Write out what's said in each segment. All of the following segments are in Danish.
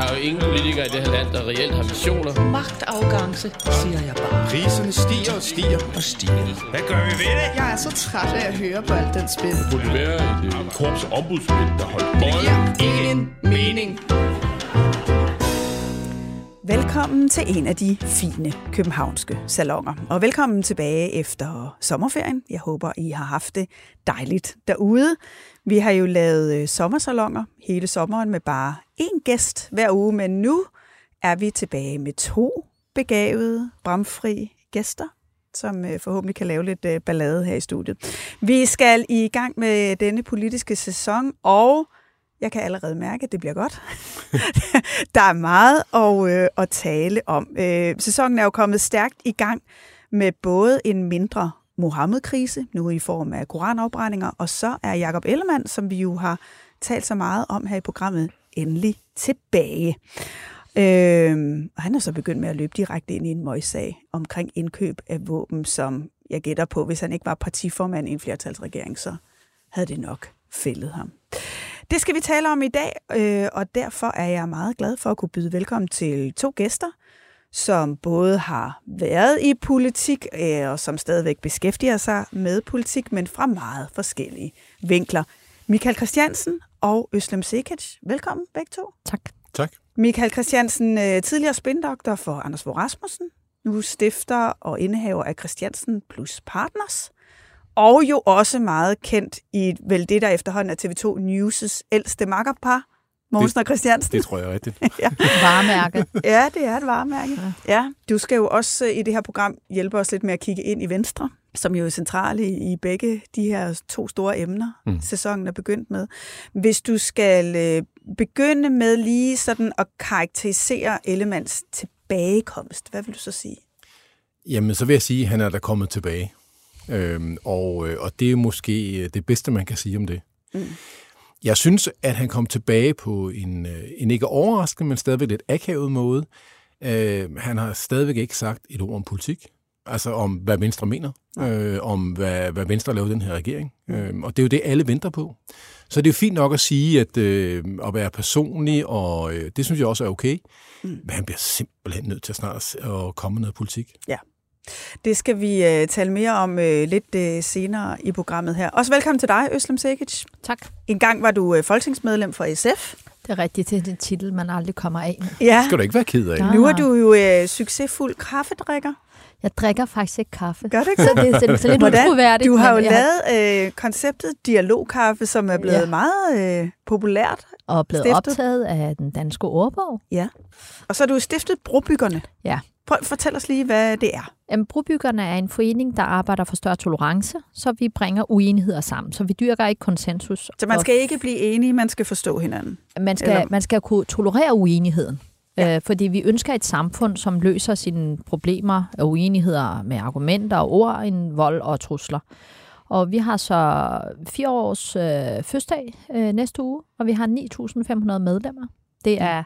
Der er jo ingen politikere i det her land, der reelt har visioner. Magtafgangse, siger jeg bare. Priserne stiger og stiger og stiger. Hvad gør vi ved det? Jeg er så træt af at høre på alt den spil. Det burde være et øh, korps ombudsmænd, der holdt Det giver ingen mening. Velkommen til en af de fine københavnske salonger. Og velkommen tilbage efter sommerferien. Jeg håber, I har haft det dejligt derude. Vi har jo lavet øh, sommersalonger hele sommeren med bare én gæst hver uge, men nu er vi tilbage med to begavede, bramfri gæster, som øh, forhåbentlig kan lave lidt øh, ballade her i studiet. Vi skal i gang med denne politiske sæson, og jeg kan allerede mærke, at det bliver godt. der er meget at, øh, at tale om. Øh, sæsonen er jo kommet stærkt i gang med både en mindre Mohammed-krise, nu i form af koranafbrændinger, og så er Jakob Ellemann, som vi jo har talt så meget om her i programmet, endelig tilbage. Øhm, og han er så begyndt med at løbe direkte ind i en møgssag omkring indkøb af våben, som jeg gætter på, hvis han ikke var partiformand i en flertalsregering, så havde det nok fældet ham. Det skal vi tale om i dag, øh, og derfor er jeg meget glad for at kunne byde velkommen til to gæster, som både har været i politik øh, og som stadigvæk beskæftiger sig med politik, men fra meget forskellige vinkler. Michael Christiansen og Øslem Sekic, velkommen begge to. Tak. Tak. Michael Christiansen, øh, tidligere spindoktor for Anders Fogh Rasmussen, nu stifter og indehaver af Christiansen Plus Partners, og jo også meget kendt i vel det, der efterhånden er TV2 News' ældste makkerpar, Mogensen og Christiansen. Det tror jeg er rigtigt. ja. Varemærke. ja, det er et varemærke. Ja. ja, du skal jo også øh, i det her program hjælpe os lidt med at kigge ind i Venstre, som jo er centrale i begge de her to store emner, mm. sæsonen er begyndt med. Hvis du skal øh, begynde med lige sådan at karakterisere Ellemands tilbagekomst, hvad vil du så sige? Jamen, så vil jeg sige, at han er der kommet tilbage. Øhm, og, øh, og det er måske det bedste, man kan sige om det. Mm. Jeg synes, at han kom tilbage på en, en ikke overraskende, men stadigvæk lidt akavet måde. Øh, han har stadigvæk ikke sagt et ord om politik. Altså om, hvad Venstre mener. Øh, om, hvad, hvad Venstre laver den her regering. Øh, og det er jo det, alle venter på. Så det er jo fint nok at sige, at, øh, at være personlig, og øh, det synes jeg også er okay. Mm. Men han bliver simpelthen nødt til at snart at komme noget politik. Ja. Det skal vi uh, tale mere om uh, lidt uh, senere i programmet her. Også velkommen til dig, Øslem Sekic. Tak. En gang var du uh, folketingsmedlem for SF. Det er rigtigt, det er den titel, man aldrig kommer af med. Ja. Det skal du ikke være ked af. Nej. Nu er du jo uh, succesfuld kaffedrikker. Jeg drikker faktisk ikke kaffe. Gør du ikke Så det, det er så lidt Hvordan? utroværdigt. Du har jo lavet uh, konceptet dialogkaffe, som er blevet ja. Ja. meget uh, populært. Og blevet stiftet. optaget af den danske ordbog. Ja. Og så har du stiftet Brobyggerne. Ja. Prøv at fortælle os lige, hvad det er. Jamen, Brobyggerne er en forening, der arbejder for større tolerance, så vi bringer uenigheder sammen. Så vi dyrker ikke konsensus. Så man skal ikke blive enige, man skal forstå hinanden. Man skal, Eller- man skal kunne tolerere uenigheden. Ja. Øh, fordi vi ønsker et samfund, som løser sine problemer og uenigheder med argumenter og ord end vold og trusler. Og vi har så fire års øh, fødselsdag øh, næste uge, og vi har 9.500 medlemmer. Det er,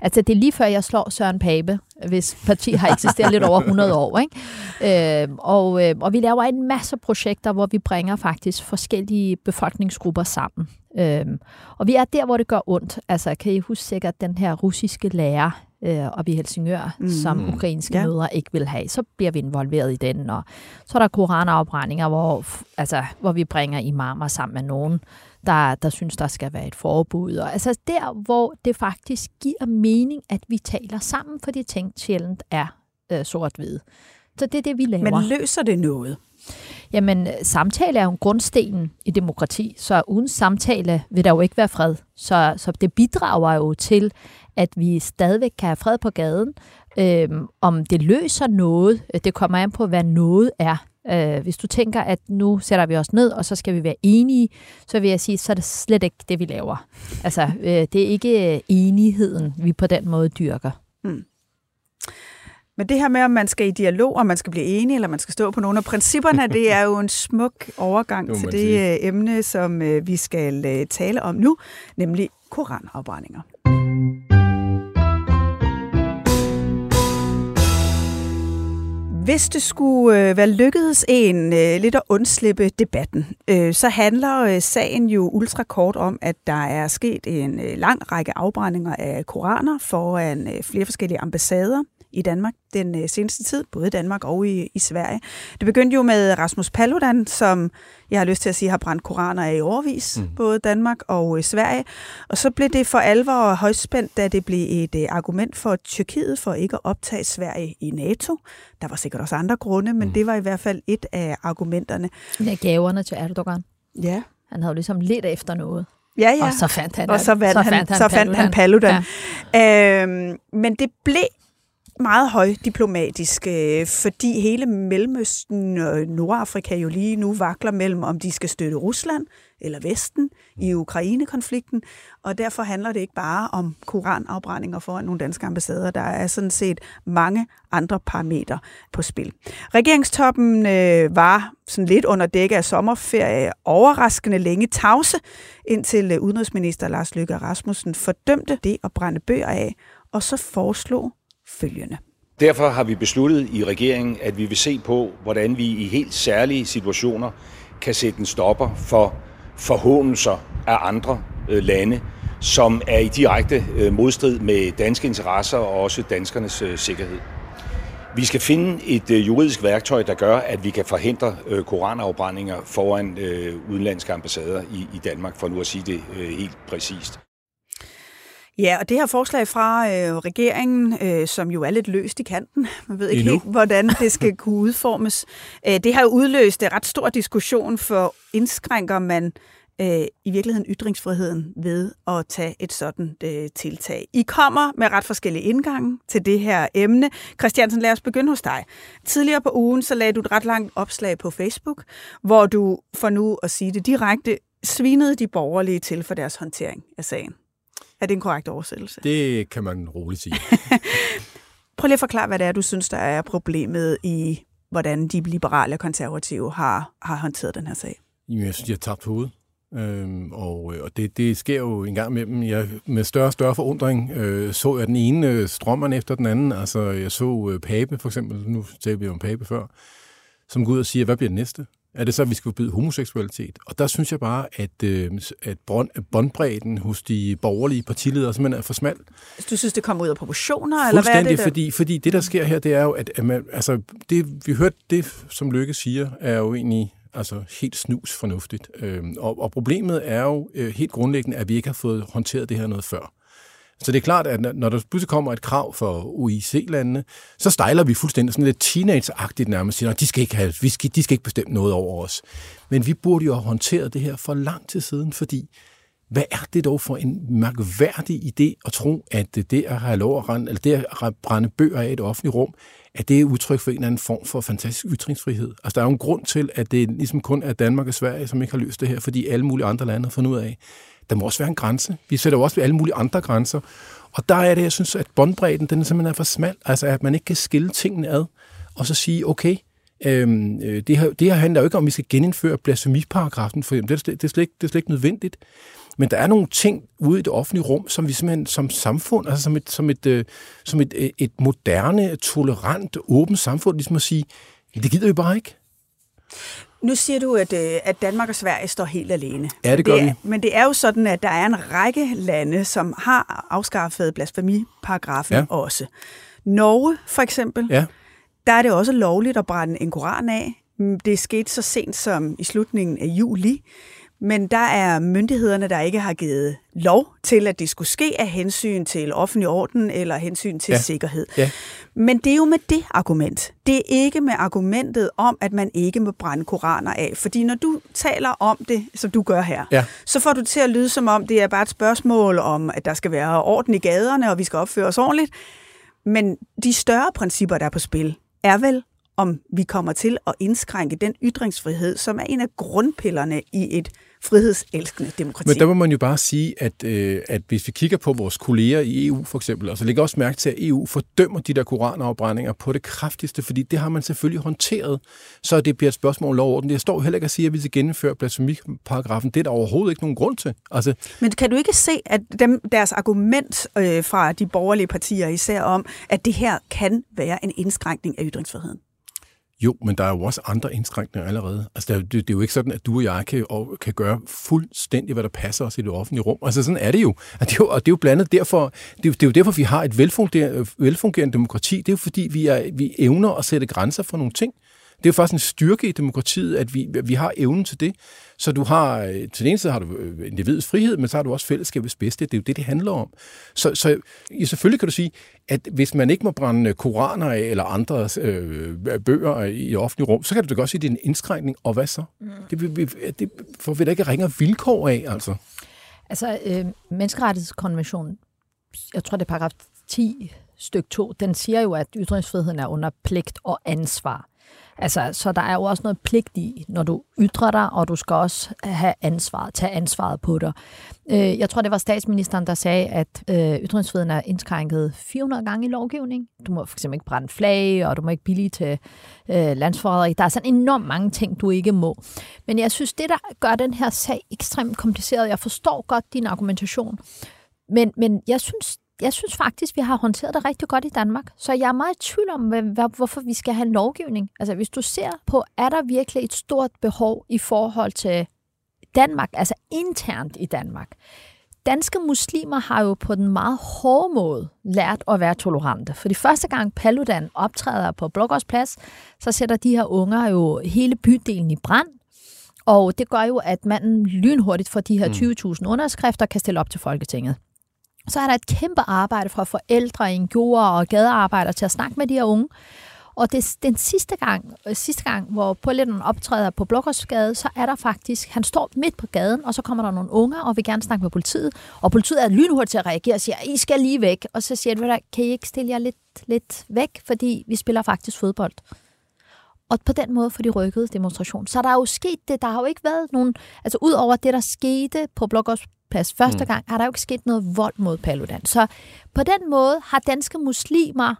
altså det er lige før, jeg slår Søren Pape, hvis parti har eksisteret lidt over 100 år. Ikke? Øh, og, øh, og vi laver en masse projekter, hvor vi bringer faktisk forskellige befolkningsgrupper sammen. Øhm, og vi er der, hvor det gør ondt. Altså, kan I huske sikkert den her russiske lærer øh, op i Helsingør, mm. som ukrainske Ja. mødre ikke vil have? Så bliver vi involveret i den. Og så er der koranafbrændinger, hvor, altså, hvor vi bringer imamer sammen med nogen, der, der synes, der skal være et forbud. Og, altså der, hvor det faktisk giver mening, at vi taler sammen, for de ting sjældent er øh, sort-hvide. Så det er det, vi laver. Men løser det noget? Jamen, øh, samtale er jo grundstenen i demokrati, så uden samtale vil der jo ikke være fred. Så, så det bidrager jo til, at vi stadigvæk kan have fred på gaden. Øhm, om det løser noget, øh, det kommer an på, hvad noget er. Øh, hvis du tænker, at nu sætter vi os ned, og så skal vi være enige, så vil jeg sige, så er det slet ikke det, vi laver. Altså, øh, det er ikke øh, enigheden, vi på den måde dyrker. Men det her med, om man skal i dialog, om man skal blive enige, eller man skal stå på nogle af principperne, det er jo en smuk overgang til det sige. Øh, emne, som øh, vi skal tale om nu, nemlig koranafbrændinger. Hvis det skulle øh, være lykkedes en øh, lidt at undslippe debatten, øh, så handler øh, sagen jo ultrakort om, at der er sket en øh, lang række afbrændinger af koraner foran øh, flere forskellige ambassader i Danmark den øh, seneste tid, både i Danmark og i, i Sverige. Det begyndte jo med Rasmus Paludan, som jeg har lyst til at sige har brændt koraner af i overvis, mm. både Danmark og øh, Sverige. Og så blev det for alvor højspændt, da det blev et øh, argument for Tyrkiet for ikke at optage Sverige i NATO. Der var sikkert også andre grunde, men mm. det var i hvert fald et af argumenterne. Ja, gaverne til Erdogan. Ja. Han havde jo ligesom lidt efter noget. Ja, ja. Og så fandt han, og så vandt så fandt han, han, så fandt han Paludan. Ja. Øhm, men det blev meget højdiplomatisk, øh, fordi hele Mellemøsten og Nordafrika jo lige nu vakler mellem, om de skal støtte Rusland eller Vesten i Ukraine-konflikten, og derfor handler det ikke bare om koranafbrændinger foran nogle danske ambassader. Der er sådan set mange andre parametre på spil. Regeringstoppen øh, var sådan lidt under dække af sommerferie overraskende længe tavse, indtil øh, udenrigsminister Lars Løkke Rasmussen fordømte det at brænde bøger af, og så foreslog følgende. Derfor har vi besluttet i regeringen, at vi vil se på, hvordan vi i helt særlige situationer kan sætte en stopper for forhåndelser af andre øh, lande, som er i direkte øh, modstrid med danske interesser og også danskernes øh, sikkerhed. Vi skal finde et juridisk værktøj, der gør, at vi kan forhindre koranafbrændinger foran udenlandske ambassader i Danmark, for nu at sige det helt præcist. Ja, og det her forslag fra øh, regeringen, øh, som jo er lidt løst i kanten, man ved ikke Endnu. helt, hvordan det skal kunne udformes, øh, det har jo udløst en ret stor diskussion, for indskrænker man øh, i virkeligheden ytringsfriheden ved at tage et sådan øh, tiltag. I kommer med ret forskellige indgange til det her emne. Christiansen, lad os begynde hos dig. Tidligere på ugen, så lagde du et ret langt opslag på Facebook, hvor du, for nu at sige det direkte, svinede de borgerlige til for deres håndtering af sagen. Er det en korrekt oversættelse? Det kan man roligt sige. Prøv lige at forklare, hvad det er, du synes, der er problemet i, hvordan de liberale og konservative har, har håndteret den her sag. Jamen, jeg synes, de har tabt hovedet. Øhm, og og det, det sker jo en gang imellem. Jeg, med større og større forundring øh, så jeg den ene øh, strømmeren efter den anden. Altså, jeg så øh, Pape, for eksempel, nu talte vi om Pape før, som går ud og siger, hvad bliver det næste? Er det så, at vi skal forbyde homoseksualitet? Og der synes jeg bare, at, øh, at båndbredden hos de borgerlige partiledere simpelthen er for smal. Du synes, det kommer ud af proportioner? Eller hvad er det, der? fordi, fordi det, der sker her, det er jo, at, at man, altså, det, vi hørte det, som Lykke siger, er jo egentlig altså helt snus fornuftigt. Øhm, og, og problemet er jo øh, helt grundlæggende, at vi ikke har fået håndteret det her noget før. Så det er klart, at når der pludselig kommer et krav for OIC-landene, så stejler vi fuldstændig sådan lidt teenage-agtigt nærmest, siger, de skal, ikke have, vi skal, de skal ikke bestemme noget over os. Men vi burde jo have håndteret det her for lang tid siden, fordi hvad er det dog for en mærkværdig idé at tro, at det at have lov at rende, eller det at brænde bøger af et offentligt rum, at det er udtryk for en eller anden form for fantastisk ytringsfrihed. Altså, der er jo en grund til, at det ligesom kun er Danmark og Sverige, som ikke har løst det her, fordi alle mulige andre lande har fundet ud af, der må også være en grænse. Vi sætter jo også ved alle mulige andre grænser. Og der er det, jeg synes, at båndbredden, den er simpelthen er for smal. Altså, at man ikke kan skille tingene ad, og så sige, okay, øhm, øh, det, her, det her handler jo ikke om, at vi skal genindføre blasfemiparagrafen, for det er, det, er slet ikke, det er slet ikke nødvendigt. Men der er nogle ting ude i det offentlige rum, som vi simpelthen som samfund, altså som et, som et, øh, som et, øh, et moderne, tolerant, åbent samfund, ligesom at sige, det gider vi bare ikke. Nu siger du, at, øh, at Danmark og Sverige står helt alene. Ja, det gør det er, vi. Men det er jo sådan, at der er en række lande, som har afskaffet blasfemiparagrafen ja. også. Norge for eksempel, ja. der er det også lovligt at brænde en koran af. Det skete så sent som i slutningen af juli. Men der er myndighederne, der ikke har givet lov til, at det skulle ske af hensyn til offentlig orden eller hensyn til ja. sikkerhed. Ja. Men det er jo med det argument. Det er ikke med argumentet om, at man ikke må brænde koraner af. Fordi når du taler om det, som du gør her, ja. så får du til at lyde som om, det er bare et spørgsmål om, at der skal være orden i gaderne, og vi skal opføre os ordentligt. Men de større principper, der er på spil, er vel, om vi kommer til at indskrænke den ytringsfrihed, som er en af grundpillerne i et frihedselskende demokrati. Men der må man jo bare sige, at, øh, at hvis vi kigger på vores kolleger i EU for eksempel, altså lægger også mærke til, at EU fordømmer de der koranafbrændinger på det kraftigste, fordi det har man selvfølgelig håndteret, så det bliver et spørgsmål om lov orden. Jeg står heller ikke at sige, at vi skal gennemføre blasfemiparagrafen. Det er der overhovedet ikke nogen grund til. Altså, Men kan du ikke se, at dem, deres argument øh, fra de borgerlige partier især om, at det her kan være en indskrænkning af ytringsfriheden? Jo, men der er jo også andre indskrænkninger allerede. Altså, det, det er jo ikke sådan, at du og jeg kan, og, kan gøre fuldstændig, hvad der passer os i det offentlige rum. Altså, sådan er det jo. Og det er jo, og det er jo blandet derfor, det er, det er jo derfor, vi har et velfungerende, velfungerende demokrati. Det er jo fordi, vi, er, vi evner at sætte grænser for nogle ting. Det er jo faktisk en styrke i demokratiet, at vi, vi har evnen til det. Så du har, øh, til den ene side har du øh, individets frihed, men så har du også fællesskabets bedste. Det er jo det, det handler om. Så, så ja, selvfølgelig kan du sige, at hvis man ikke må brænde koraner af eller andre øh, bøger i offentlig rum, så kan du da godt sige, at det er en indskrænkning. Og hvad så? Mm. Det, det får vi da ikke ringer vilkår af, altså. Altså, øh, menneskerettighedskonventionen, jeg tror det er paragraf 10 stykke 2, den siger jo, at ytringsfriheden er under pligt og ansvar. Altså, så der er jo også noget pligt i, når du ytrer dig, og du skal også have ansvaret, tage ansvaret på dig. Øh, jeg tror, det var statsministeren, der sagde, at øh, ytringsfriheden er indskrænket 400 gange i lovgivning. Du må fx ikke brænde flag, og du må ikke billige til øh, landsforræderi. Der er sådan enormt mange ting, du ikke må. Men jeg synes, det, der gør den her sag ekstremt kompliceret, jeg forstår godt din argumentation, men, men jeg synes, jeg synes faktisk, vi har håndteret det rigtig godt i Danmark. Så jeg er meget i tvivl om, hvorfor vi skal have en lovgivning. Altså hvis du ser på, er der virkelig et stort behov i forhold til Danmark, altså internt i Danmark. Danske muslimer har jo på den meget hårde måde lært at være tolerante. For de første gang Paludan optræder på Blågårdsplads, så sætter de her unger jo hele bydelen i brand. Og det gør jo, at manden lynhurtigt for de her 20.000 mm. underskrifter kan stille op til Folketinget så er der et kæmpe arbejde fra forældre, NGO'er og gadearbejdere til at snakke med de her unge. Og det, den sidste gang, øh, sidste gang, hvor Paludan optræder på Blågårdsgade, så er der faktisk, han står midt på gaden, og så kommer der nogle unger og vil gerne snakke med politiet. Og politiet er lynhurtigt til at reagere og siger, I skal lige væk. Og så siger de, kan I ikke stille jer lidt, lidt væk, fordi vi spiller faktisk fodbold. Og på den måde får de rykket demonstration. Så der er jo sket det. Der har jo ikke været nogen... Altså ud over det, der skete på Blågårdsplads første mm. gang, har der jo ikke sket noget vold mod Paludan. Så på den måde har danske muslimer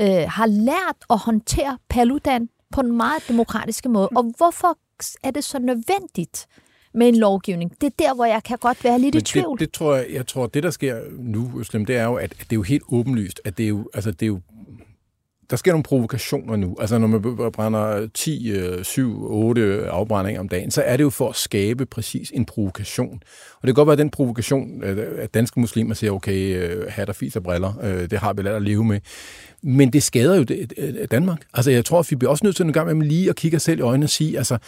øh, har lært at håndtere Paludan på en meget demokratiske måde. Og hvorfor er det så nødvendigt med en lovgivning? Det er der, hvor jeg kan godt være lidt Men i tvivl. Det, det tror jeg, jeg tror, det der sker nu, Øslem, det er jo, at det er jo helt åbenlyst, at det er jo, altså, det er jo der sker nogle provokationer nu. Altså når man brænder 10, 7, 8 afbrændinger om dagen, så er det jo for at skabe præcis en provokation. Og det kan godt være, at den provokation, at danske muslimer siger, okay, øh, hat og fis og briller, øh, det har vi lært at leve med. Men det skader jo øh, Danmark. Altså jeg tror, at vi bliver også nødt til en gang med lige at kigge os selv i øjnene og sige, altså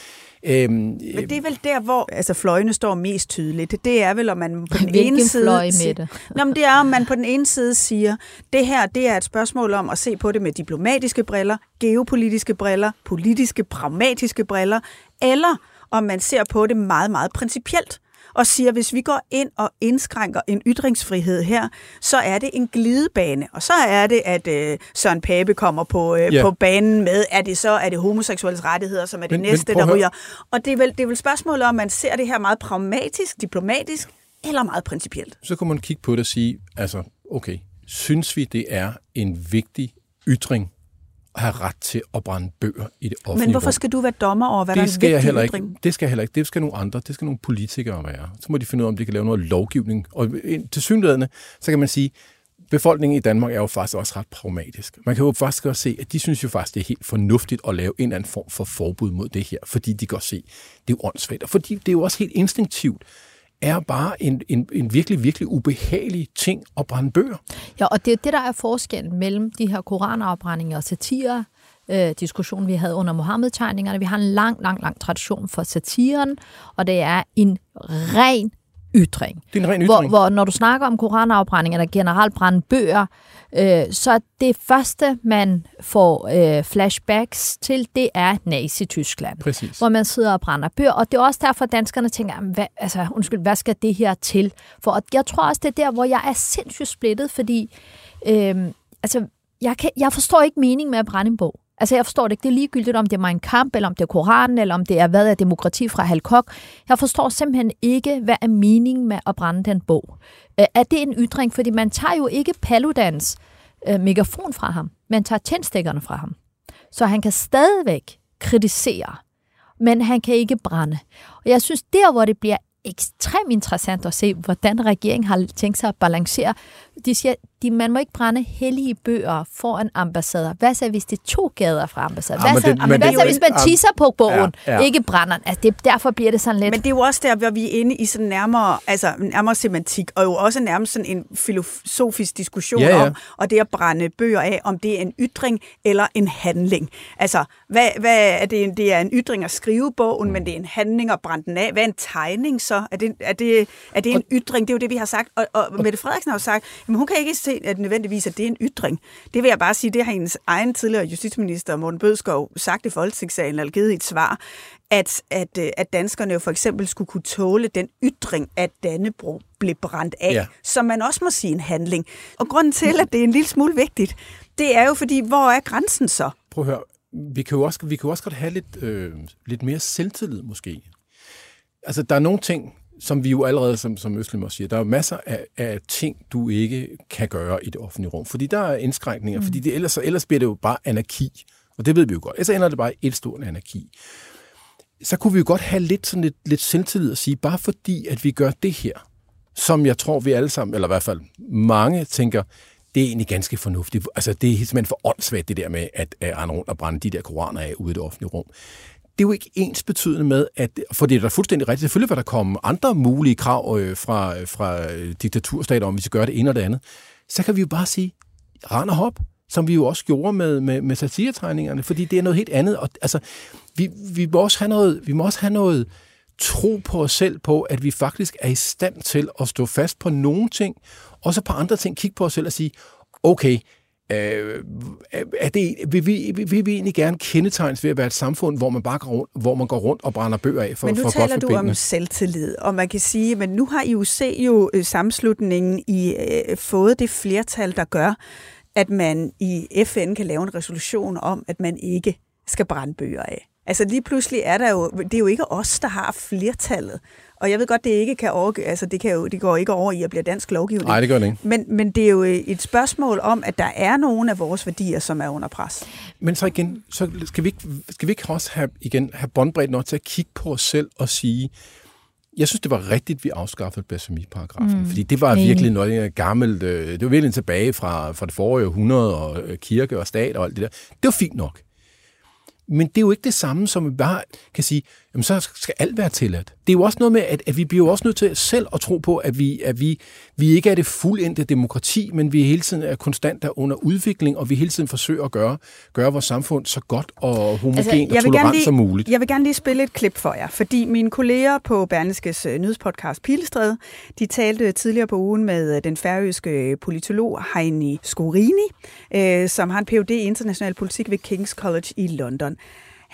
Øhm, Men det er vel der, hvor altså, fløjene står mest tydeligt. Det er vel, om man på den Hvilken ene side... fløj med det? Nå, men det er, om man på den ene side siger, det her det er et spørgsmål om at se på det med diplomatiske briller, geopolitiske briller, politiske, pragmatiske briller, eller om man ser på det meget, meget principielt og siger, at hvis vi går ind og indskrænker en ytringsfrihed her, så er det en glidebane. Og så er det, at øh, Søren Pape kommer på, øh, ja. på banen med, er det så er det homoseksuelles rettigheder, som er det men, næste, men der ryger. Og det er, vel, det er vel spørgsmålet om, man ser det her meget pragmatisk, diplomatisk, eller meget principielt. Så kan man kigge på det og sige, altså, okay, synes vi, det er en vigtig ytring have ret til at brænde bøger i det offentlige Men hvorfor skal du være dommer over, hvad det der er skal jeg heller ikke, Det skal jeg heller ikke. Det skal nogle andre. Det skal nogle politikere være. Så må de finde ud af, om de kan lave noget lovgivning. Og til synligheden, så kan man sige, befolkningen i Danmark er jo faktisk også ret pragmatisk. Man kan jo faktisk også se, at de synes jo faktisk, det er helt fornuftigt at lave en eller anden form for forbud mod det her, fordi de kan se, det er jo åndssvagt. Og fordi det er jo også helt instinktivt er bare en, en, en virkelig, virkelig ubehagelig ting at brænde bøger. Ja, og det er det, der er forskellen mellem de her koranafbrændinger og satire, øh, diskussion, vi havde under Mohammed-tegningerne. Vi har en lang, lang, lang tradition for satiren, og det er en ren ytring. Det er en ren ytring. Hvor, hvor når du snakker om koranafbrænding eller generelt brænde bøger, øh, så det første, man får øh, flashbacks til, det er Nazi-Tyskland. Præcis. Hvor man sidder og brænder bøger. Og det er også derfor, danskerne tænker, hvad, altså, undskyld, hvad skal det her til? For jeg tror også, det er der, hvor jeg er sindssygt splittet, fordi øh, altså, jeg, kan, jeg forstår ikke mening med at brænde en bog. Altså, jeg forstår det ikke. Det er ligegyldigt, om det er Mein kamp, eller om det er Koranen, eller om det er, hvad er demokrati fra Halkok. Jeg forstår simpelthen ikke, hvad er meningen med at brænde den bog. Øh, er det en ytring? Fordi man tager jo ikke Paludans øh, megafon fra ham. Man tager tændstikkerne fra ham. Så han kan stadigvæk kritisere, men han kan ikke brænde. Og jeg synes, der hvor det bliver ekstremt interessant at se, hvordan regeringen har tænkt sig at balancere. De siger, de, man må ikke brænde hellige bøger foran ambassader. Hvad så, hvis det er to gader fra ambassader? Ja, hvad så, det, hvad det, så hvis man tisser på bogen, ja, ja. ikke brænder altså, det, Derfor bliver det sådan lidt... Men det er jo også der, hvor vi er inde i sådan nærmere, altså, nærmere semantik, og jo også nærmest sådan en filosofisk diskussion ja, ja. om, og det at brænde bøger af, om det er en ytring eller en handling. Altså, hvad, hvad er det? Det er en ytring at skrive bogen, men det er en handling at brænde den af. Hvad er en tegning så? Er det, er det, er det en ytring? Det er jo det, vi har sagt. Og, og Mette Frederiksen har jo sagt, at hun kan ikke se, at nødvendigvis, at det er en ytring. Det vil jeg bare sige, det har hendes egen tidligere justitsminister, Morten Bødskov, sagt i Folketingssalen, eller givet i et svar, at, at, at danskerne jo for eksempel skulle kunne tåle den ytring, at Dannebro blev brændt af, ja. som man også må sige en handling. Og grunden til, at det er en lille smule vigtigt, det er jo fordi, hvor er grænsen så? Prøv at høre, vi kan jo også, vi kan jo også godt have lidt, øh, lidt mere selvtillid måske. Altså, der er nogle ting, som vi jo allerede, som, som Østlem også siger, der er masser af, af ting, du ikke kan gøre i det offentlige rum, fordi der er indskrænkninger, mm. fordi det, ellers, ellers bliver det jo bare anarki, og det ved vi jo godt. Ellers ender det bare i et stort anarki. Så kunne vi jo godt have lidt, sådan lidt, lidt selvtillid at sige, bare fordi, at vi gør det her, som jeg tror, vi alle sammen, eller i hvert fald mange, tænker, det er egentlig ganske fornuftigt. Altså, det er simpelthen for åndssvagt, det der med at, at rende rundt og brænde de der koraner af ude i det offentlige rum det er jo ikke ens betydende med, at, for det er da fuldstændig rigtigt, selvfølgelig vil der komme andre mulige krav øh, fra, øh, fra øh, diktaturstater om, vi skal gøre det ene og det andet. Så kan vi jo bare sige, rand og hop, som vi jo også gjorde med, med, med satiretegningerne, fordi det er noget helt andet. Og, altså, vi, vi, må også have noget, vi må også have noget tro på os selv på, at vi faktisk er i stand til at stå fast på nogle ting, og så på andre ting kigge på os selv og sige, okay, Øh, er det, vil, vi, vil vi egentlig gerne kendetegnes ved at være et samfund, hvor man bare går rundt, hvor man går rundt og brænder bøger af for, Men nu for taler du benene. om selvtillid, og man kan sige, men nu har IUC jo øh, sammenslutningen i øh, fået det flertal, der gør, at man i FN kan lave en resolution om, at man ikke skal brænde bøger af. Altså lige pludselig er der jo, det er jo ikke os, der har flertallet. Og jeg ved godt, det ikke kan over, altså det, kan jo, det går ikke over i at blive dansk lovgivning. Nej, det gør det ikke. Men, men det er jo et spørgsmål om, at der er nogle af vores værdier, som er under pres. Men så igen, så skal vi ikke, skal vi ikke også have, igen, have båndbredt nok til at kigge på os selv og sige, jeg synes, det var rigtigt, vi afskaffede blasfemiparagrafen, mm. fordi det var virkelig noget gammelt, øh, det var virkelig tilbage fra, fra det forrige århundrede, og øh, kirke og stat og alt det der. Det var fint nok. Men det er jo ikke det samme, som vi bare kan sige, jamen så skal alt være tilladt. Det er jo også noget med, at, at vi bliver også nødt til selv at tro på, at vi, at vi, vi ikke er det fuldendte demokrati, men vi hele tiden er konstant der under udvikling, og vi hele tiden forsøger at gøre, gøre vores samfund så godt og homogent altså, og tolerant lige, som muligt. Jeg vil gerne lige spille et klip for jer, fordi mine kolleger på Berlingskes øh, nyhedspodcast Pilestræde, de talte tidligere på ugen med øh, den færøske politolog Heini Skorini, øh, som har en Ph.D. i international politik ved King's College i London.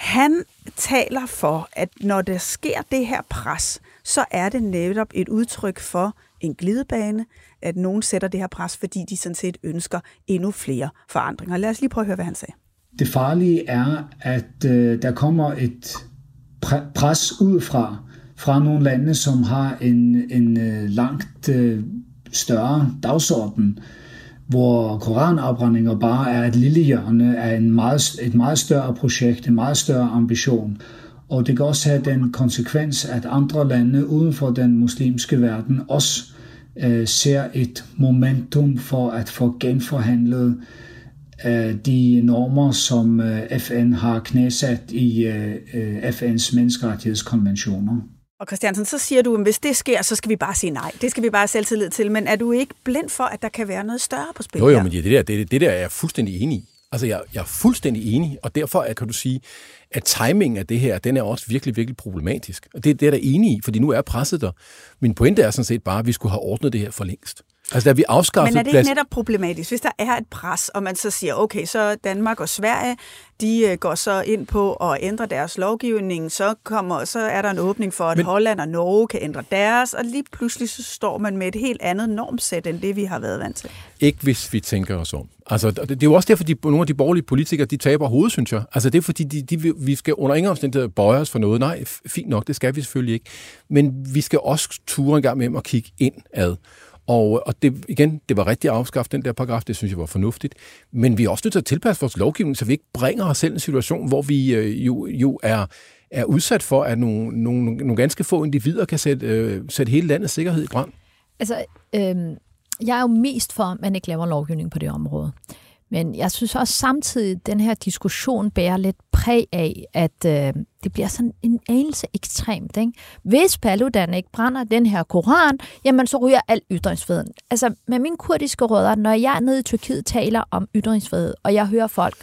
Han taler for, at når der sker det her pres, så er det netop et udtryk for en glidebane, at nogen sætter det her pres, fordi de sådan set ønsker endnu flere forandringer. Lad os lige prøve at høre, hvad han sagde. Det farlige er, at øh, der kommer et pres udefra, fra nogle lande, som har en, en øh, langt øh, større dagsorden, hvor koranafbrændinger bare er et lille hjørne af en meget, et meget større projekt, en meget større ambition. Og det kan også have den konsekvens, at andre lande uden for den muslimske verden også øh, ser et momentum for at få genforhandlet øh, de normer, som øh, FN har knæsat i øh, øh FN's menneskerettighedskonventioner. Og Christiansen, så siger du, at hvis det sker, så skal vi bare sige nej. Det skal vi bare have selvtillid til. Men er du ikke blind for, at der kan være noget større på spil Jo, jo, men det der, det, det der er jeg fuldstændig enig i. Altså, jeg, jeg er fuldstændig enig, og derfor kan du sige, at timingen af det her, den er også virkelig, virkelig problematisk. Og det, det er der enig i, fordi nu er presset der. Min pointe er sådan set bare, at vi skulle have ordnet det her for længst. Altså, da vi afskaffede... Men er det plads... ikke netop problematisk, hvis der er et pres, og man så siger, okay, så Danmark og Sverige, de øh, går så ind på at ændre deres lovgivning, så, kommer, så er der en åbning for, at Men... Holland og Norge kan ændre deres, og lige pludselig så står man med et helt andet normsæt, end det vi har været vant til. Ikke hvis vi tænker os om. Altså, det er jo også derfor, at de, nogle af de borgerlige politikere, de taber hovedet, synes jeg. Altså, det er fordi, de, de, vi skal under ingen omstændigheder bøje os for noget. Nej, fint nok, det skal vi selvfølgelig ikke. Men vi skal også ture en gang med at kigge ind ad. Og, og det, igen, det var rigtigt at afskaffe den der paragraf, det synes jeg var fornuftigt. Men vi er også nødt til at tilpasse vores lovgivning, så vi ikke bringer os selv i en situation, hvor vi øh, jo, jo er, er udsat for, at nogle, nogle, nogle ganske få individer kan sætte, øh, sætte hele landets sikkerhed i brand. Altså, øh, jeg er jo mest for, at man ikke laver lovgivning på det område. Men jeg synes også samtidig, at den her diskussion bærer lidt præg af, at øh, det bliver sådan en anelse ekstremt. Ikke? Hvis Paludan ikke brænder den her koran, jamen så ryger al ytringsfriheden. Altså med mine kurdiske rødder, når jeg er nede i Tyrkiet taler om ytringsfrihed, og jeg hører folk,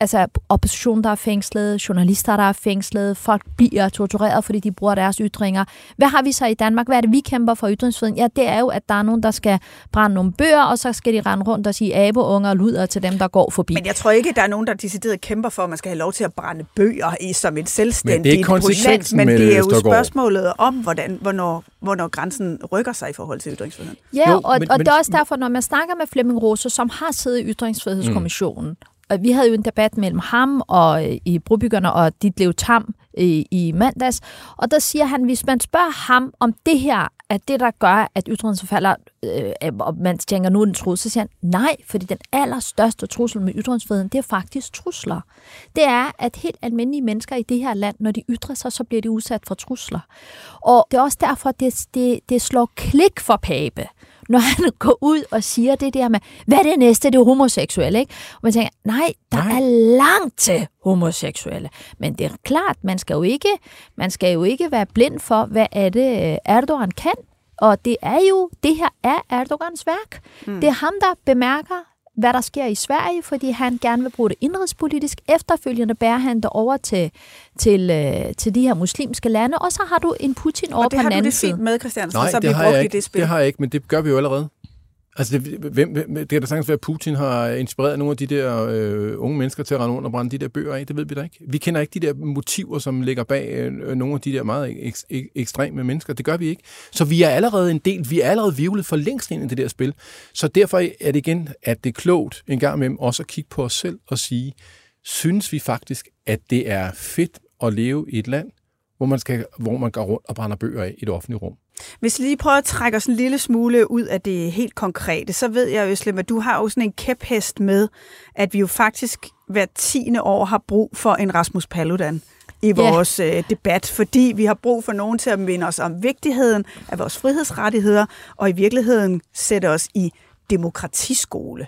altså opposition, der er fængslet, journalister, der er fængslet, folk bliver tortureret, fordi de bruger deres ytringer. Hvad har vi så i Danmark? Hvad er det, vi kæmper for ytringsfriheden? Ja, det er jo, at der er nogen, der skal brænde nogle bøger, og så skal de rende rundt og sige abeunger og luder til dem, der går forbi. Men jeg tror ikke, der er nogen, der decideret kæmper for, at man skal have lov til at brænde bøger i som et selvstændigt men det er projekt, men det er jo spørgsmålet om, hvordan, hvornår, hvornår grænsen rykker sig i forhold til ytringsfriheden. Ja, jo, og, men, og det er også derfor, når man snakker med Flemming Rose, som har siddet i Ytringsfrihedskommissionen, mm og vi havde jo en debat mellem ham og øh, i Brobyggerne og Ditlev Tam i, i mandags, og der siger han, hvis man spørger ham om det her at det, der gør, at ytringsfriheden falder, øh, og man tænker, nu er den trussel, så siger han, nej, fordi den allerstørste trussel med ytringsfriheden, det er faktisk trusler. Det er, at helt almindelige mennesker i det her land, når de ytrer sig, så bliver de udsat for trusler. Og det er også derfor, det, det, det slår klik for Pape når han går ud og siger det der med, hvad er det næste, det er homoseksuelle, ikke? Og man tænker, nej, der nej. er langt til homoseksuelle. Men det er klart, man skal jo ikke, man skal jo ikke være blind for, hvad er det øh, Erdogan kan. Og det er jo, det her er Erdogans værk. Mm. Det er ham, der bemærker, hvad der sker i Sverige, fordi han gerne vil bruge det indrigspolitisk. Efterfølgende bærer han det over til, til, øh, til de her muslimske lande, og så har du en Putin over på den anden side. Og det har du det fint med, Christian, Nej, så bliver brugt i det spil. det har jeg ikke, men det gør vi jo allerede. Altså, det, hvem, det kan da sagtens være, at Putin har inspireret nogle af de der øh, unge mennesker til at rende rundt og brænde de der bøger af. Det ved vi da ikke. Vi kender ikke de der motiver, som ligger bag øh, øh nogle af de der meget ek, ek, ekstreme mennesker. Det gør vi ikke. Så vi er allerede en del, vi er allerede vivlet for længst ind i det der spil. Så derfor er det igen, at det er klogt en gang imellem også at kigge på os selv og sige, synes vi faktisk, at det er fedt at leve i et land, hvor man, skal, hvor man går rundt og brænder bøger af i det offentlige rum. Hvis vi lige prøver at trække os en lille smule ud af det helt konkrete, så ved jeg, Øslem, at du har jo sådan en kæphest med, at vi jo faktisk hver tiende år har brug for en Rasmus Paludan i vores yeah. øh, debat, fordi vi har brug for nogen til at minde os om vigtigheden af vores frihedsrettigheder, og i virkeligheden sætte os i demokratiskole.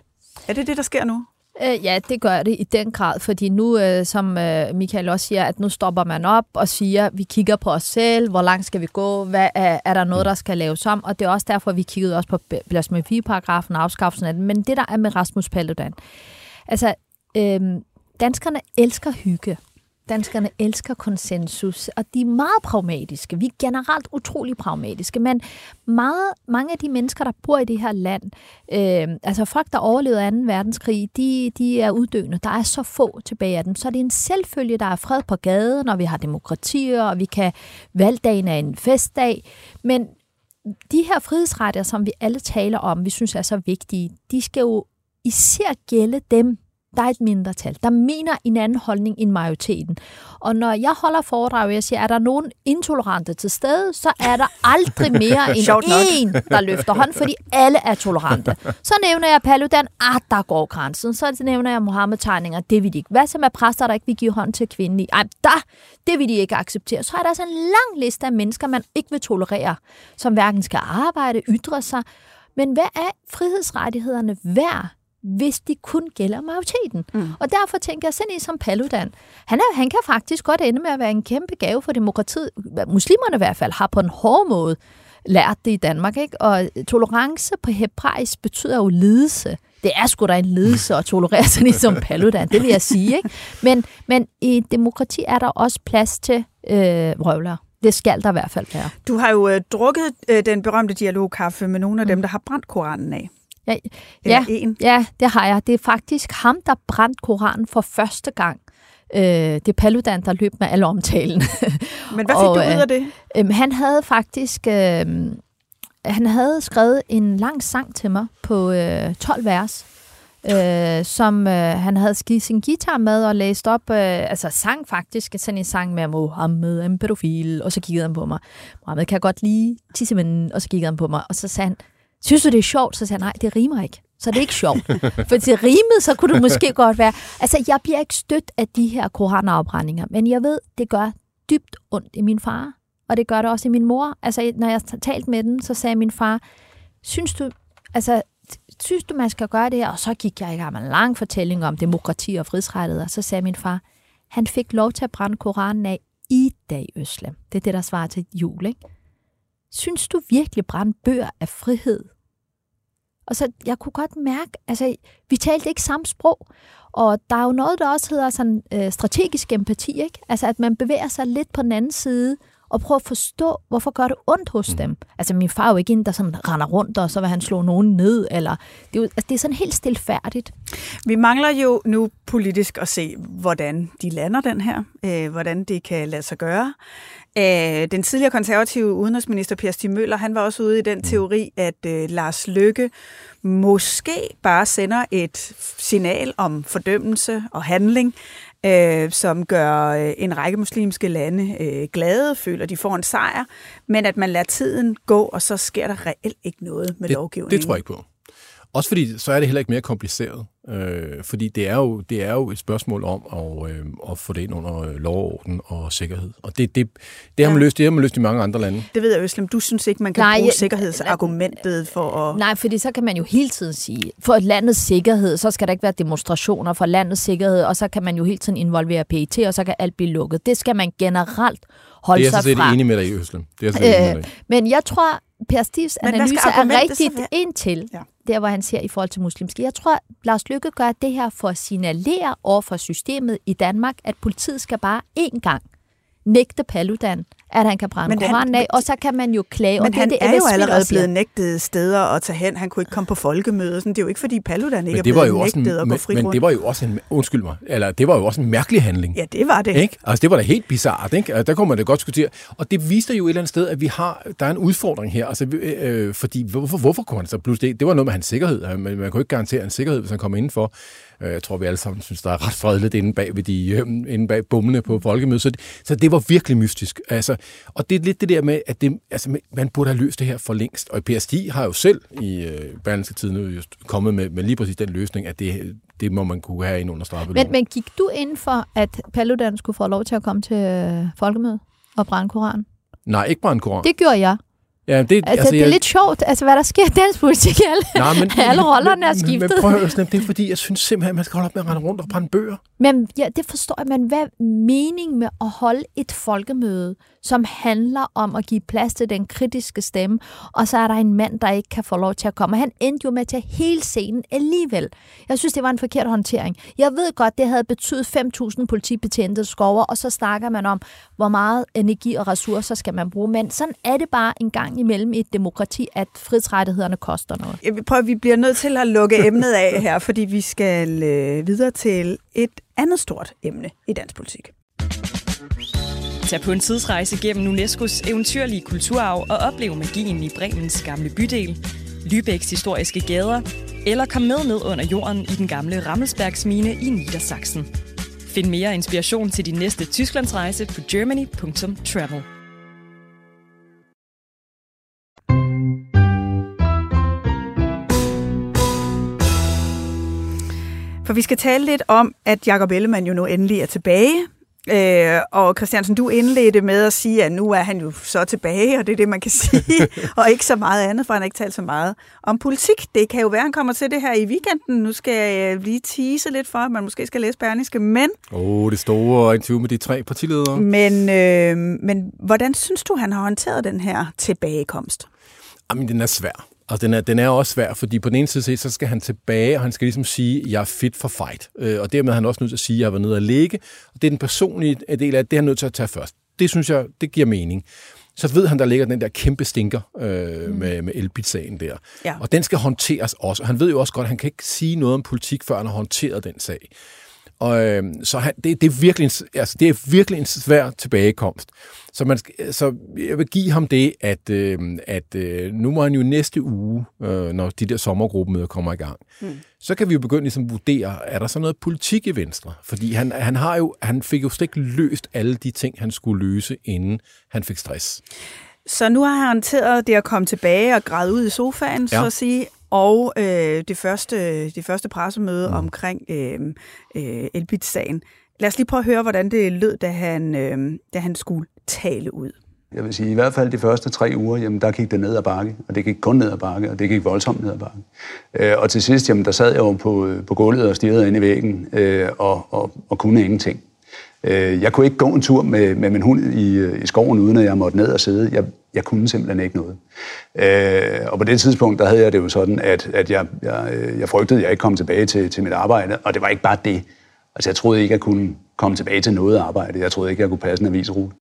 Er det det, der sker nu? Øh, ja, det gør det i den grad, fordi nu, øh, som øh, Michael også siger, at nu stopper man op og siger, vi kigger på os selv, hvor langt skal vi gå, hvad er, er der noget, der skal laves om, og det er også derfor, vi kiggede også på blasfemiparagrafen og afskaffelsen af den, men det der er med Rasmus Paludan, altså, øh, danskerne elsker hygge. Danskerne elsker konsensus, og de er meget pragmatiske. Vi er generelt utrolig pragmatiske, men meget, mange af de mennesker, der bor i det her land, øh, altså folk, der overlevede 2. verdenskrig, de, de er uddøende. Der er så få tilbage af dem. Så det er en selvfølge, der er fred på gaden, når vi har demokratier, og vi kan valgdagen er en festdag. Men de her frihedsretter, som vi alle taler om, vi synes er så vigtige, de skal jo især gælde dem, der er et mindretal, der mener en anden holdning end majoriteten. Og når jeg holder foredrag, og jeg siger, er der nogen intolerante til stede, så er der aldrig mere end en, der løfter hånd, fordi alle er tolerante. Så nævner jeg Paludan, ah, der går grænsen. Så nævner jeg Mohammed-tegninger, det vil de ikke. Hvad så med præster, der ikke vil give hånd til kvinden? Ej, der, det vil de ikke acceptere. Så er der altså en lang liste af mennesker, man ikke vil tolerere, som hverken skal arbejde, ytre sig. Men hvad er frihedsrettighederne værd, hvis de kun gælder majoriteten. Mm. Og derfor tænker jeg, sådan en som Paludan, han, er, han kan faktisk godt ende med at være en kæmpe gave for demokratiet. Muslimerne i hvert fald har på en hård måde lært det i Danmark. Ikke? Og tolerance på hebraisk betyder jo lidelse. Det er sgu da en lidelse at tolerere sådan en som Paludan, det vil jeg sige. Ikke? Men, men i demokrati er der også plads til øh, røvler. Det skal der i hvert fald være. Du har jo øh, drukket øh, den berømte dialogkaffe med nogle af dem, der har brændt Koranen af. Ja, ja, en. ja, det har jeg. Det er faktisk ham, der brændte Koranen for første gang. Øh, det er Paludan, der løb med alle omtalen. Men hvad fik Og, du ud øh, af det? Øhm, han havde faktisk øh, han havde skrevet en lang sang til mig på øh, 12 vers, øh, som øh, han havde skidt sin guitar med og læst op, øh, altså sang faktisk, sådan en sang med Mohammed en pædofil, og så kiggede han på mig. Mohammed kan jeg godt lide tissemænden, og så kiggede han på mig, og så sagde han, synes du det er sjovt? Så sagde jeg, nej, det rimer ikke. Så det er ikke sjovt. For til rimet, så kunne det måske godt være. Altså, jeg bliver ikke stødt af de her koranafbrændinger, men jeg ved, det gør dybt ondt i min far, og det gør det også i min mor. Altså, når jeg talte med den, så sagde min far, synes du, altså, synes du, man skal gøre det her? Og så gik jeg i gang med en lang fortælling om demokrati og frihedsrettigheder, så sagde min far, han fik lov til at brænde Koranen af i dag, Øslem. Det er det, der svarer til jul, ikke? Synes du virkelig, brænde bøger af frihed? Og så, jeg kunne godt mærke, altså, vi talte ikke samme sprog, og der er jo noget, der også hedder sådan, øh, strategisk empati, ikke? Altså, at man bevæger sig lidt på den anden side, og prøver at forstå, hvorfor gør det ondt hos dem. Altså, min far er jo ikke en, der sådan render rundt, og så vil han slå nogen ned, eller... Det er, jo, altså, det er sådan helt stilfærdigt. Vi mangler jo nu politisk at se, hvordan de lander den her, øh, hvordan det kan lade sig gøre. Øh, den tidligere konservative udenrigsminister Per Stig Møller, han var også ude i den teori, at øh, Lars Løkke måske bare sender et signal om fordømmelse og handling, øh, som gør øh, en række muslimske lande øh, glade, føler, de får en sejr, men at man lader tiden gå, og så sker der reelt ikke noget med det, lovgivningen. Det tror jeg ikke på. Også fordi, så er det heller ikke mere kompliceret. Øh, fordi det er, jo, det er jo et spørgsmål om at, øh, at få det ind under øh, lovorden og sikkerhed. Og det, det, det, har man Ja. løst, det har man løst i mange andre lande. Det ved jeg, Øslem. Du synes ikke, man kan Nej, bruge jeg- sikkerhedsargumentet for at... Nej, fordi så kan man jo hele tiden sige, for landets sikkerhed, så skal der ikke være demonstrationer for landets sikkerhed, og så kan man jo hele tiden involvere PET, og så kan alt blive lukket. Det skal man generelt holde Det er jeg sig sådan set fra. enig med dig i, Øslem. Det er jeg sådan set enig med Øh, dig i. men jeg tror, Per Stivs analyse er rigtigt indtil Ja der, hvor han ser i forhold til muslimske. Jeg tror, Lars Lykke gør det her for at signalere over for systemet i Danmark, at politiet skal bare én gang nægte Paludan, at han kan brænde Men han- Koranen af, og så kan man jo klage. og Men det han det, er jo Eva Smith allerede blevet nægtet steder at tage hen. Han kunne ikke komme på folkemøder. Sådan. Det er jo ikke, fordi Paludan ikke Men er det, var blevet jo også en, nægtet at gå men, fri men rundt. det var jo også en, undskyld mig, eller det var jo også en mærkelig handling. Ja, det var det. Ikke? Altså, det var da helt bizart, ikke? Altså, Der kunne man da godt diskutere. Og det viste jo et eller andet sted, at vi har, der er en udfordring her. Altså, øh, fordi hvorfor, hvorfor kunne han så pludselig det? Det var noget med hans sikkerhed. Man, man kunne ikke garantere en sikkerhed, hvis han kom indenfor. Øh, Jeg tror, vi alle sammen synes, der er ret fredeligt inde bag, ved de, øh, inde bag bommene på folkemødet. Så det, så det var virkelig mystisk. Altså, og det er lidt det der med, at det, altså, man burde have løst det her for længst. Og Stig har jo selv i øh, Berlingske Tiden just kommet med, med lige præcis den løsning, at det, det må man kunne have ind under straffeloven. Men, men gik du ind for, at Paludan skulle få lov til at komme til øh, folkemødet og brænde Koranen? Nej, ikke brænde koran. Det gjorde jeg. Ja, det, Altså, altså det er jeg- lidt sjovt, altså, hvad der sker i dansk politik. Alle, Nej, men, alle rollerne er men- skiftet. Men prøv at høre, det er fordi, jeg synes simpelthen, at man skal holde op med at rende rundt og brænde bøger. Men ja, det forstår jeg, men hvad er mening med at holde et folkemøde, som handler om at give plads til den kritiske stemme, og så er der en mand, der ikke kan få lov til at komme. Og Han endte jo med til hele scenen alligevel. Jeg synes, det var en forkert håndtering. Jeg ved godt, det havde betydet 5.000 politibetjente skover, og så snakker man om, hvor meget energi og ressourcer skal man bruge. Men sådan er det bare en gang imellem i et demokrati, at frihedsrettighederne koster noget. Jeg vil prøve, vi bliver nødt til at lukke emnet af her, fordi vi skal øh, videre til et andet stort emne i dansk politik. Tag på en tidsrejse gennem UNESCO's eventyrlige kulturarv og oplev magien i Bremens gamle bydel, Lübecks historiske gader, eller kom med ned under jorden i den gamle Rammelsbergsmine i Niedersachsen. Find mere inspiration til din næste Tysklandsrejse på germany.travel. For vi skal tale lidt om, at Jacob Ellemann jo nu endelig er tilbage. Øh, og Christiansen, du indledte med at sige, at nu er han jo så tilbage, og det er det, man kan sige, og ikke så meget andet, for han har ikke talt så meget om politik. Det kan jo være, han kommer til det her i weekenden. Nu skal jeg lige tease lidt for, at man måske skal læse Berlingske, men, Åh, oh, det store interview med de tre partiledere. men, øh, men hvordan synes du, han har håndteret den her tilbagekomst? Jamen, den er svær. Altså, den er, den er også svær, fordi på den ene side set, så skal han tilbage, og han skal ligesom sige, jeg er fit for fight. Øh, og dermed er han også nødt til at sige, at jeg var nede og ligge. Og det er den personlige del af det, det er han nødt til at tage først. det synes jeg, det giver mening. Så ved han, der ligger den der kæmpe stinker øh, mm. med, med Elbit-sagen der. Ja. Og den skal håndteres også. Og han ved jo også godt, at han kan ikke sige noget om politik, før han har håndteret den sag. Og, øh, så han, det, det, er virkelig en, altså, det er virkelig en svær tilbagekomst. Så, man, så jeg vil give ham det, at, øh, at øh, nu må han jo næste uge, øh, når de der sommergruppemøder kommer i gang, mm. så kan vi jo begynde ligesom at vurdere, er der så noget politik i Venstre? Fordi han, han, har jo, han fik jo slet ikke løst alle de ting, han skulle løse, inden han fik stress. Så nu har han håndteret det at komme tilbage og græde ud i sofaen, ja. så at sige, og øh, det, første, det første pressemøde mm. omkring øh, øh, Elbit-sagen. Lad os lige prøve at høre, hvordan det lød, da han, øh, da han skulle tale ud. Jeg vil sige, i hvert fald de første tre uger, jamen der gik det ned ad bakke, og det gik kun ned ad bakke, og det gik voldsomt ned ad bakke. Øh, og til sidst, jamen der sad jeg jo på, på gulvet og stirrede ind i væggen, øh, og, og, og kunne ingenting. Øh, jeg kunne ikke gå en tur med, med min hund i, øh, i skoven, uden at jeg måtte ned og sidde. Jeg, jeg kunne simpelthen ikke noget. Øh, og på det tidspunkt, der havde jeg det jo sådan, at, at jeg, jeg, øh, jeg frygtede, at jeg ikke kom tilbage til, til mit arbejde, og det var ikke bare det. Altså jeg troede ikke, at jeg kunne komme tilbage til noget arbejde. Jeg troede ikke, at jeg kunne passe en avisrute.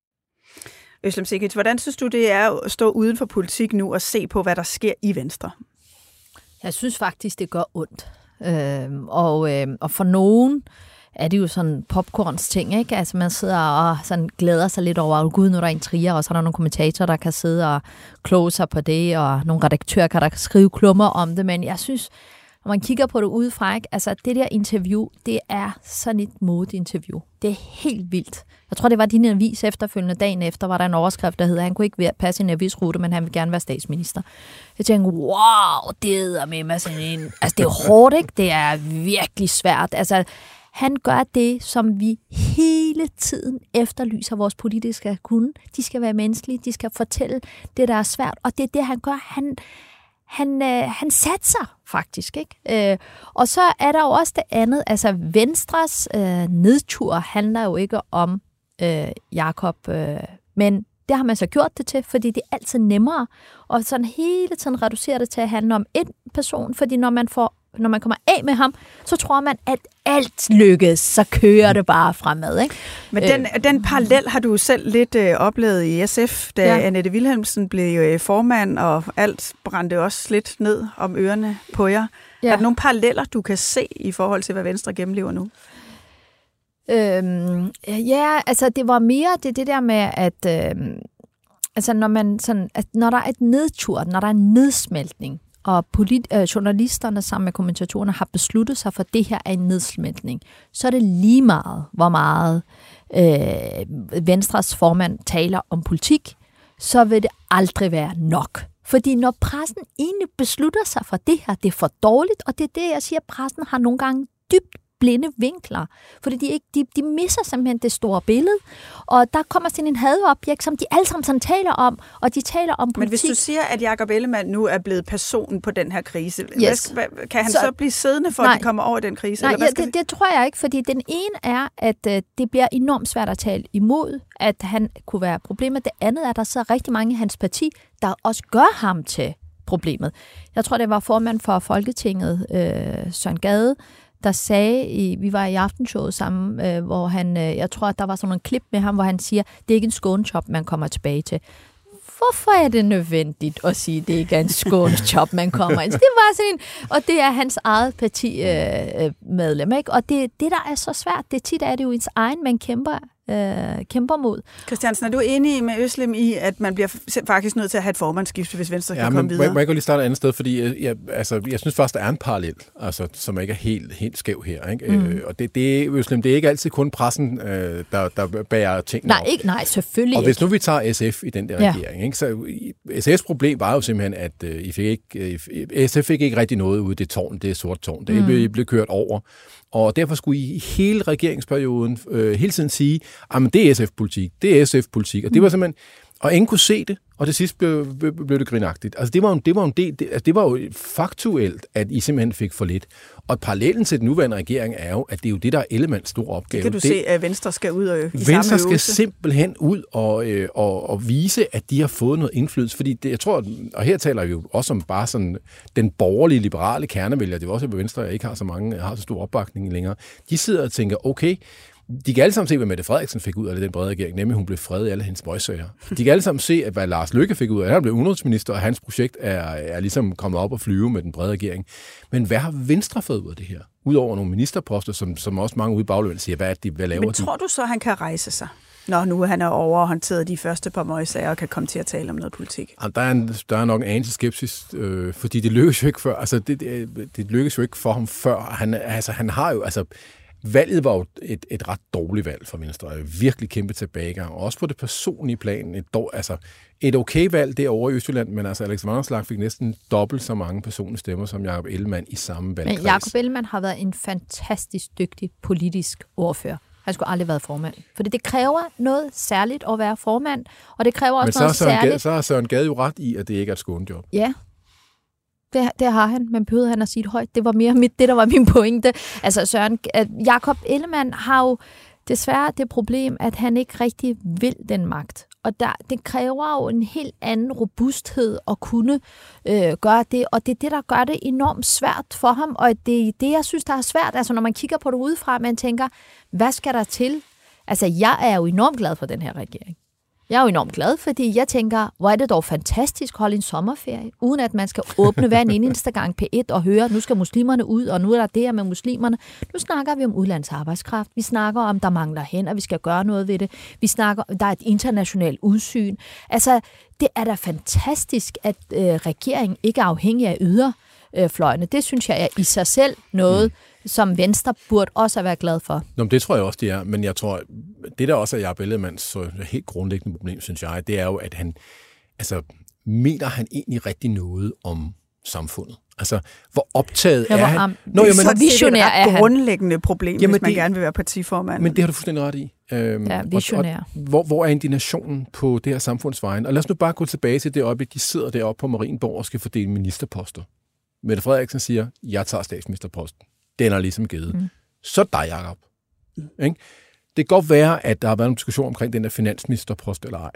Øslem Sikic, hvordan synes du, det er at stå uden for politik nu og se på, hvad der sker i Venstre? Jeg synes faktisk, det gør ondt. Øh, og, øh, og for nogen er det jo sådan popcorns ting, ikke? Altså man sidder og sådan glæder sig lidt over, at gud, nu er der en trier, og så er der nogle kommentatorer, der kan sidde og kloge sig på det, og nogle redaktører kan der skrive klummer om det, men jeg synes, når man kigger på det udefra, ikke? altså det der interview, det er sådan et modeinterview. Det er helt vildt. Jeg tror, det var din avis efterfølgende dagen efter, var der en overskrift, der hedder, han kunne ikke være- passe en avisrute, men han vil gerne være statsminister. Jeg tænkte, wow, det er med mig sådan en... Altså, det er hårdt, ikke? Det er virkelig svært. Altså, han gør det, som vi hele tiden efterlyser vores politiske kunne. De skal være menneskelige, de skal fortælle det, der er svært, og det er det, han gør. Han, han, øh, han satser faktisk, ikke? Øh, og så er der jo også det andet, altså Venstres øh, nedtur handler jo ikke om øh, Jakob, øh, men det har man så gjort det til, fordi det er altid nemmere, og sådan hele tiden reducerer det til at handle om en person, fordi når man får når man kommer af med ham, så tror man, at alt lykkes, så kører det bare fremad. Ikke? Men den, den parallel har du selv lidt øh, oplevet i SF, da Ja. Annette Wilhelmsen blev øh, formand, og alt brændte også lidt ned om ørerne på jer. Ja. Er der nogle paralleller, du kan se i forhold til, hvad Venstre gennemlever nu? Øhm, ja, altså det var mere det, det der med, at øhm, altså når, man sådan, at når der er et nedtur, når der er en nedsmeltning, og polit, øh, journalisterne sammen med kommentatorerne har besluttet sig for, at det her er en nedsmeltning, så er det lige meget, hvor meget øh, Venstres formand taler om politik, så vil det aldrig være nok. Fordi når pressen egentlig beslutter sig for det her, det er for dårligt, og det er det, jeg siger, pressen har nogle gange dybt blinde vinkler, fordi de, ikke, de, de misser simpelthen det store billede, og der kommer sådan en hadobjekt, som de alle sammen sådan taler om, og de taler om politik. Men hvis du siger, at Jacob Ellemann nu er blevet personen på den her krise, Yes. hvad, kan han Så- så, blive siddende for, Nej. at de kommer over den krise? Nej, eller hvad ja, skal det, det tror jeg ikke, fordi den ene er, at øh, det bliver enormt svært at tale imod, at han kunne være problemet. Det andet er, at der så rigtig mange i hans parti, der også gør ham til problemet. Jeg tror, det var formand for Folketinget, øh, Søren Gade, der sagde, i, vi var i aftenshowet sammen, øh, hvor han, øh, jeg tror, at der var sådan en klip med ham, hvor han siger, det er ikke en skånechop, man kommer tilbage til. Hvorfor er det nødvendigt at sige, at det ikke er en skånechop, man kommer ind til? Det var sådan en, og det er hans eget parti øh, øh medlem, ikke? Og det, det, der er så svært, det tit er det jo ens egen, man kæmper, øh, kæmper mod. Christiansen, er du enig med Øslem i, at man bliver faktisk nødt til at have et formandsskifte, hvis Venstre Ja, kan men komme må, videre? jeg- må jeg godt lige starte et andet sted, fordi jeg, jeg, altså, jeg synes faktisk, der er en parallel, altså, som ikke er helt, helt skæv her. Ikke? Mm. Øh, og det, det, er, Øslem, det er ikke altid kun pressen, øh, der, der bærer tingene Nej, op. ikke, nej, selvfølgelig Og hvis ikke. nu vi tager SF i den der Ja. regering, ikke, så SF's problem var jo simpelthen, at øh, I fik ikke, øh, SF fik ikke rigtig noget ud af det tårn, det sorte tårn. Det Mm. blev, I blev kørt over. Og derfor skulle I hele regeringsperioden øh, hele tiden sige, at det er SF-politik, det er SF-politik. Og det var simpelthen, og ingen kunne se det, og til sidst blev, blev, det grinagtigt. Altså det var jo, det var jo en del, det, altså, det var jo faktuelt, at I simpelthen fik for lidt. Og parallellen til den nuværende regering er jo, at det er jo det, der er Elements store opgave. det kan du se, at Venstre skal ud og i Venstre samme skal øvelse. simpelthen ud og, øh, og, og vise, at de har fået noget indflydelse. Fordi det, jeg tror, og her taler vi jo også om bare sådan den borgerlige, liberale kernevælger. Det er jo også, at Venstre ikke har så mange, har så stor opbakning længere. De sidder og tænker, okay, De kan alle sammen se, hvad Mette Frederiksen fik ud af den brede regering, nemlig hun blev fredet i alle hendes møgssager. De kan alle sammen se, at hvad Lars Løkke fik ud af, han blev udenrigsminister, og hans projekt er, er ligesom kommet op og flyve med den brede regering. Men hvad har Venstre fået ud af det her? Udover nogle ministerposter, som, som også mange ude i bagløbet siger, hvad, er det, hvad laver Men tror du så, han kan rejse sig? Når nu han er overhåndteret de første par møgssager og kan komme til at tale om noget politik. Jamen, der, er en, der er nok en anelse skepsis, øh, fordi det lykkes jo ikke før. Altså, det, det, det lykkes jo ikke for ham før. Han, altså, han har jo, altså, valget var jo et, et ret dårligt valg for Venstre. Virkelig kæmpe tilbagegang. Og også på det personlige plan. Et, dår, altså, et okay valg derovre i Østjylland, men altså Alex Vanderslag fik næsten dobbelt så mange personlige stemmer som Jakob Ellemann i samme valgkreds. Men Jakob Ellemann har været en fantastisk dygtig politisk ordfører. Han skulle aldrig været formand. For det kræver noget særligt at være formand, og det kræver også Men så noget Søren særligt... Gade, så har Søren Gade jo ret i, at det ikke er et skånejob. Ja, det, det har han, men behøvede han at sige det højt. Det var mere mit, det, der var min pointe. Altså Søren, Jakob Ellemann har jo desværre det problem, at han ikke rigtig vil den magt. Og der, det kræver jo en helt anden robusthed at kunne øh, gøre det, og det er det, der gør det enormt svært for ham, og det er det, jeg synes, der er svært. Altså, når man kigger på det udefra, man tænker, hvad skal der til? Altså, jeg er jo enormt glad for den her regering. Jeg er jo enormt glad, fordi jeg tænker, hvor er det dog fantastisk at holde en sommerferie, uden at man skal åbne hver en eneste gang P1 og høre, nu skal muslimerne ud, og nu er der det her med muslimerne. Nu snakker vi om udlandsarbejdskraft. Vi snakker om, der mangler hen, og vi skal gøre noget ved det. Vi snakker, der er et internationalt udsyn. Altså, det er da fantastisk, at øh, regeringen ikke er afhængig af yderfløjene. Det synes jeg er i sig selv noget, mm som Venstre burde også være glad for. Nå, men det tror jeg også, det er. Men jeg tror, det der også er Jacob Ellemanns så helt grundlæggende problem, synes jeg, det er jo, at han, altså, mener han egentlig rigtig noget om samfundet? Altså, hvor optaget ja, er han? Nå, det er så visionær er han. grundlæggende problem, jamen, hvis man det, gerne vil være partiformand. Men det har du fuldstændig ret i. Øhm, ja, visionær. Og, og, hvor, hvor er indignationen på det her samfundsvejen? Og lad os nu bare gå tilbage til det øjeblik, de sidder deroppe på Marienborg og skal fordele ministerposter. Mette Frederiksen siger, jeg tager statsministerposten den er ligesom givet. Mm. Så dig, Jacob. Mm. Ikke? Det kan godt være, at der har været en diskussion omkring den der finansministerpost eller ej.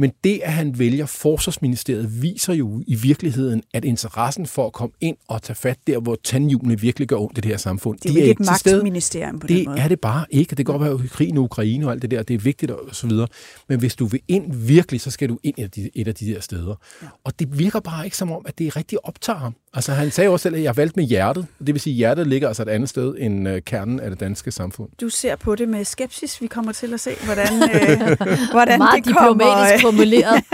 Men det, at han vælger Forsvarsministeriet, viser jo i virkeligheden, at interessen for at komme ind og tage fat der, hvor tandhjulene virkelig gør ondt i det her samfund, det er, de er ikke et magtministerium på det den måde. Det er det bare ikke. Det kan godt være, at krigen i Ukraine og alt det der, det er vigtigt og så videre. Men hvis du vil ind virkelig, så skal du ind et af de, et af de der steder. Ja. Og det virker bare ikke som om, at det rigtig optager ham. Altså han sagde også selv, at jeg valgte med hjertet. Det vil sige, at hjertet ligger altså et andet sted end uh, kernen af det danske samfund. Du ser på det med skepsis. Vi kommer til at se, hvordan, øh, hvordan Meget det kommer. diplomatisk formuleret.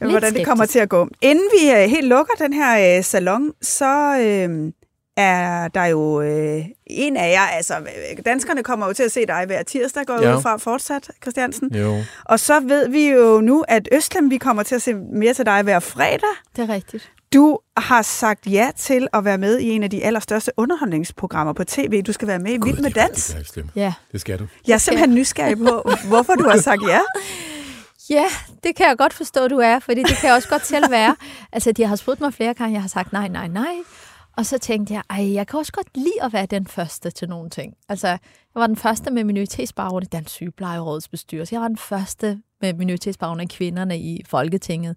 hvordan det kommer til at gå. Inden vi øh, helt lukker den her øh, salon, så øh, er der jo øh, en af jer, altså danskerne kommer jo til at se dig hver tirsdag, går ja. ud fra fortsat, Christiansen. Jo. Og så ved vi jo nu, at Østlem, vi kommer til at se mere til dig hver fredag. Det er rigtigt. Du har sagt ja til at være med i en af de allerstørste underholdningsprogrammer på tv. Du skal være med i Vild med Dans. Det, ja. det skal du. Jeg er simpelthen nysgerrig på, hvorfor du har sagt ja. Ja, det kan jeg godt forstå, du er, fordi det kan jeg også godt selv være. Altså, de har spurgt mig flere gange, jeg har sagt nej, nej, nej. Og så tænkte jeg, ej, jeg kan også godt lide at være den første til nogle ting. Altså, jeg var den første med minoritetsbaggrund i Dansk Sygeplejerådets bestyrelse. Jeg var den første med minoritetsbaggrund af kvinderne i Folketinget.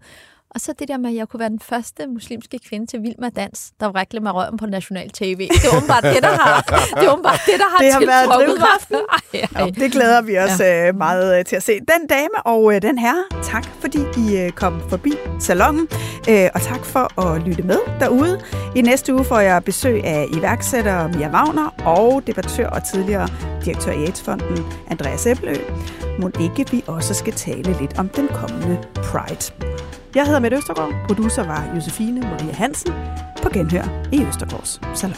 Og så det der med, at jeg kunne være den første muslimske kvinde til Vild med Dans, der var med røven på national tv. Det er åbenbart det, der har, det er åbenbart det, der har, det har været drivkraften. Ja, det glæder vi os ja. Øh, meget øh, til at se. Den dame og øh, den her, tak fordi I kom forbi salongen. Og tak for at lytte med derude. I næste uge får jeg besøg af iværksætter Mia Wagner og debattør og tidligere direktør i AIDS-fonden Andreas Æblø. Må ikke vi også skal tale lidt om den kommende Pride. Jeg hedder Mette Østergaard. Producer var Josefine Maria Hansen. På genhør i Østergaards Salon.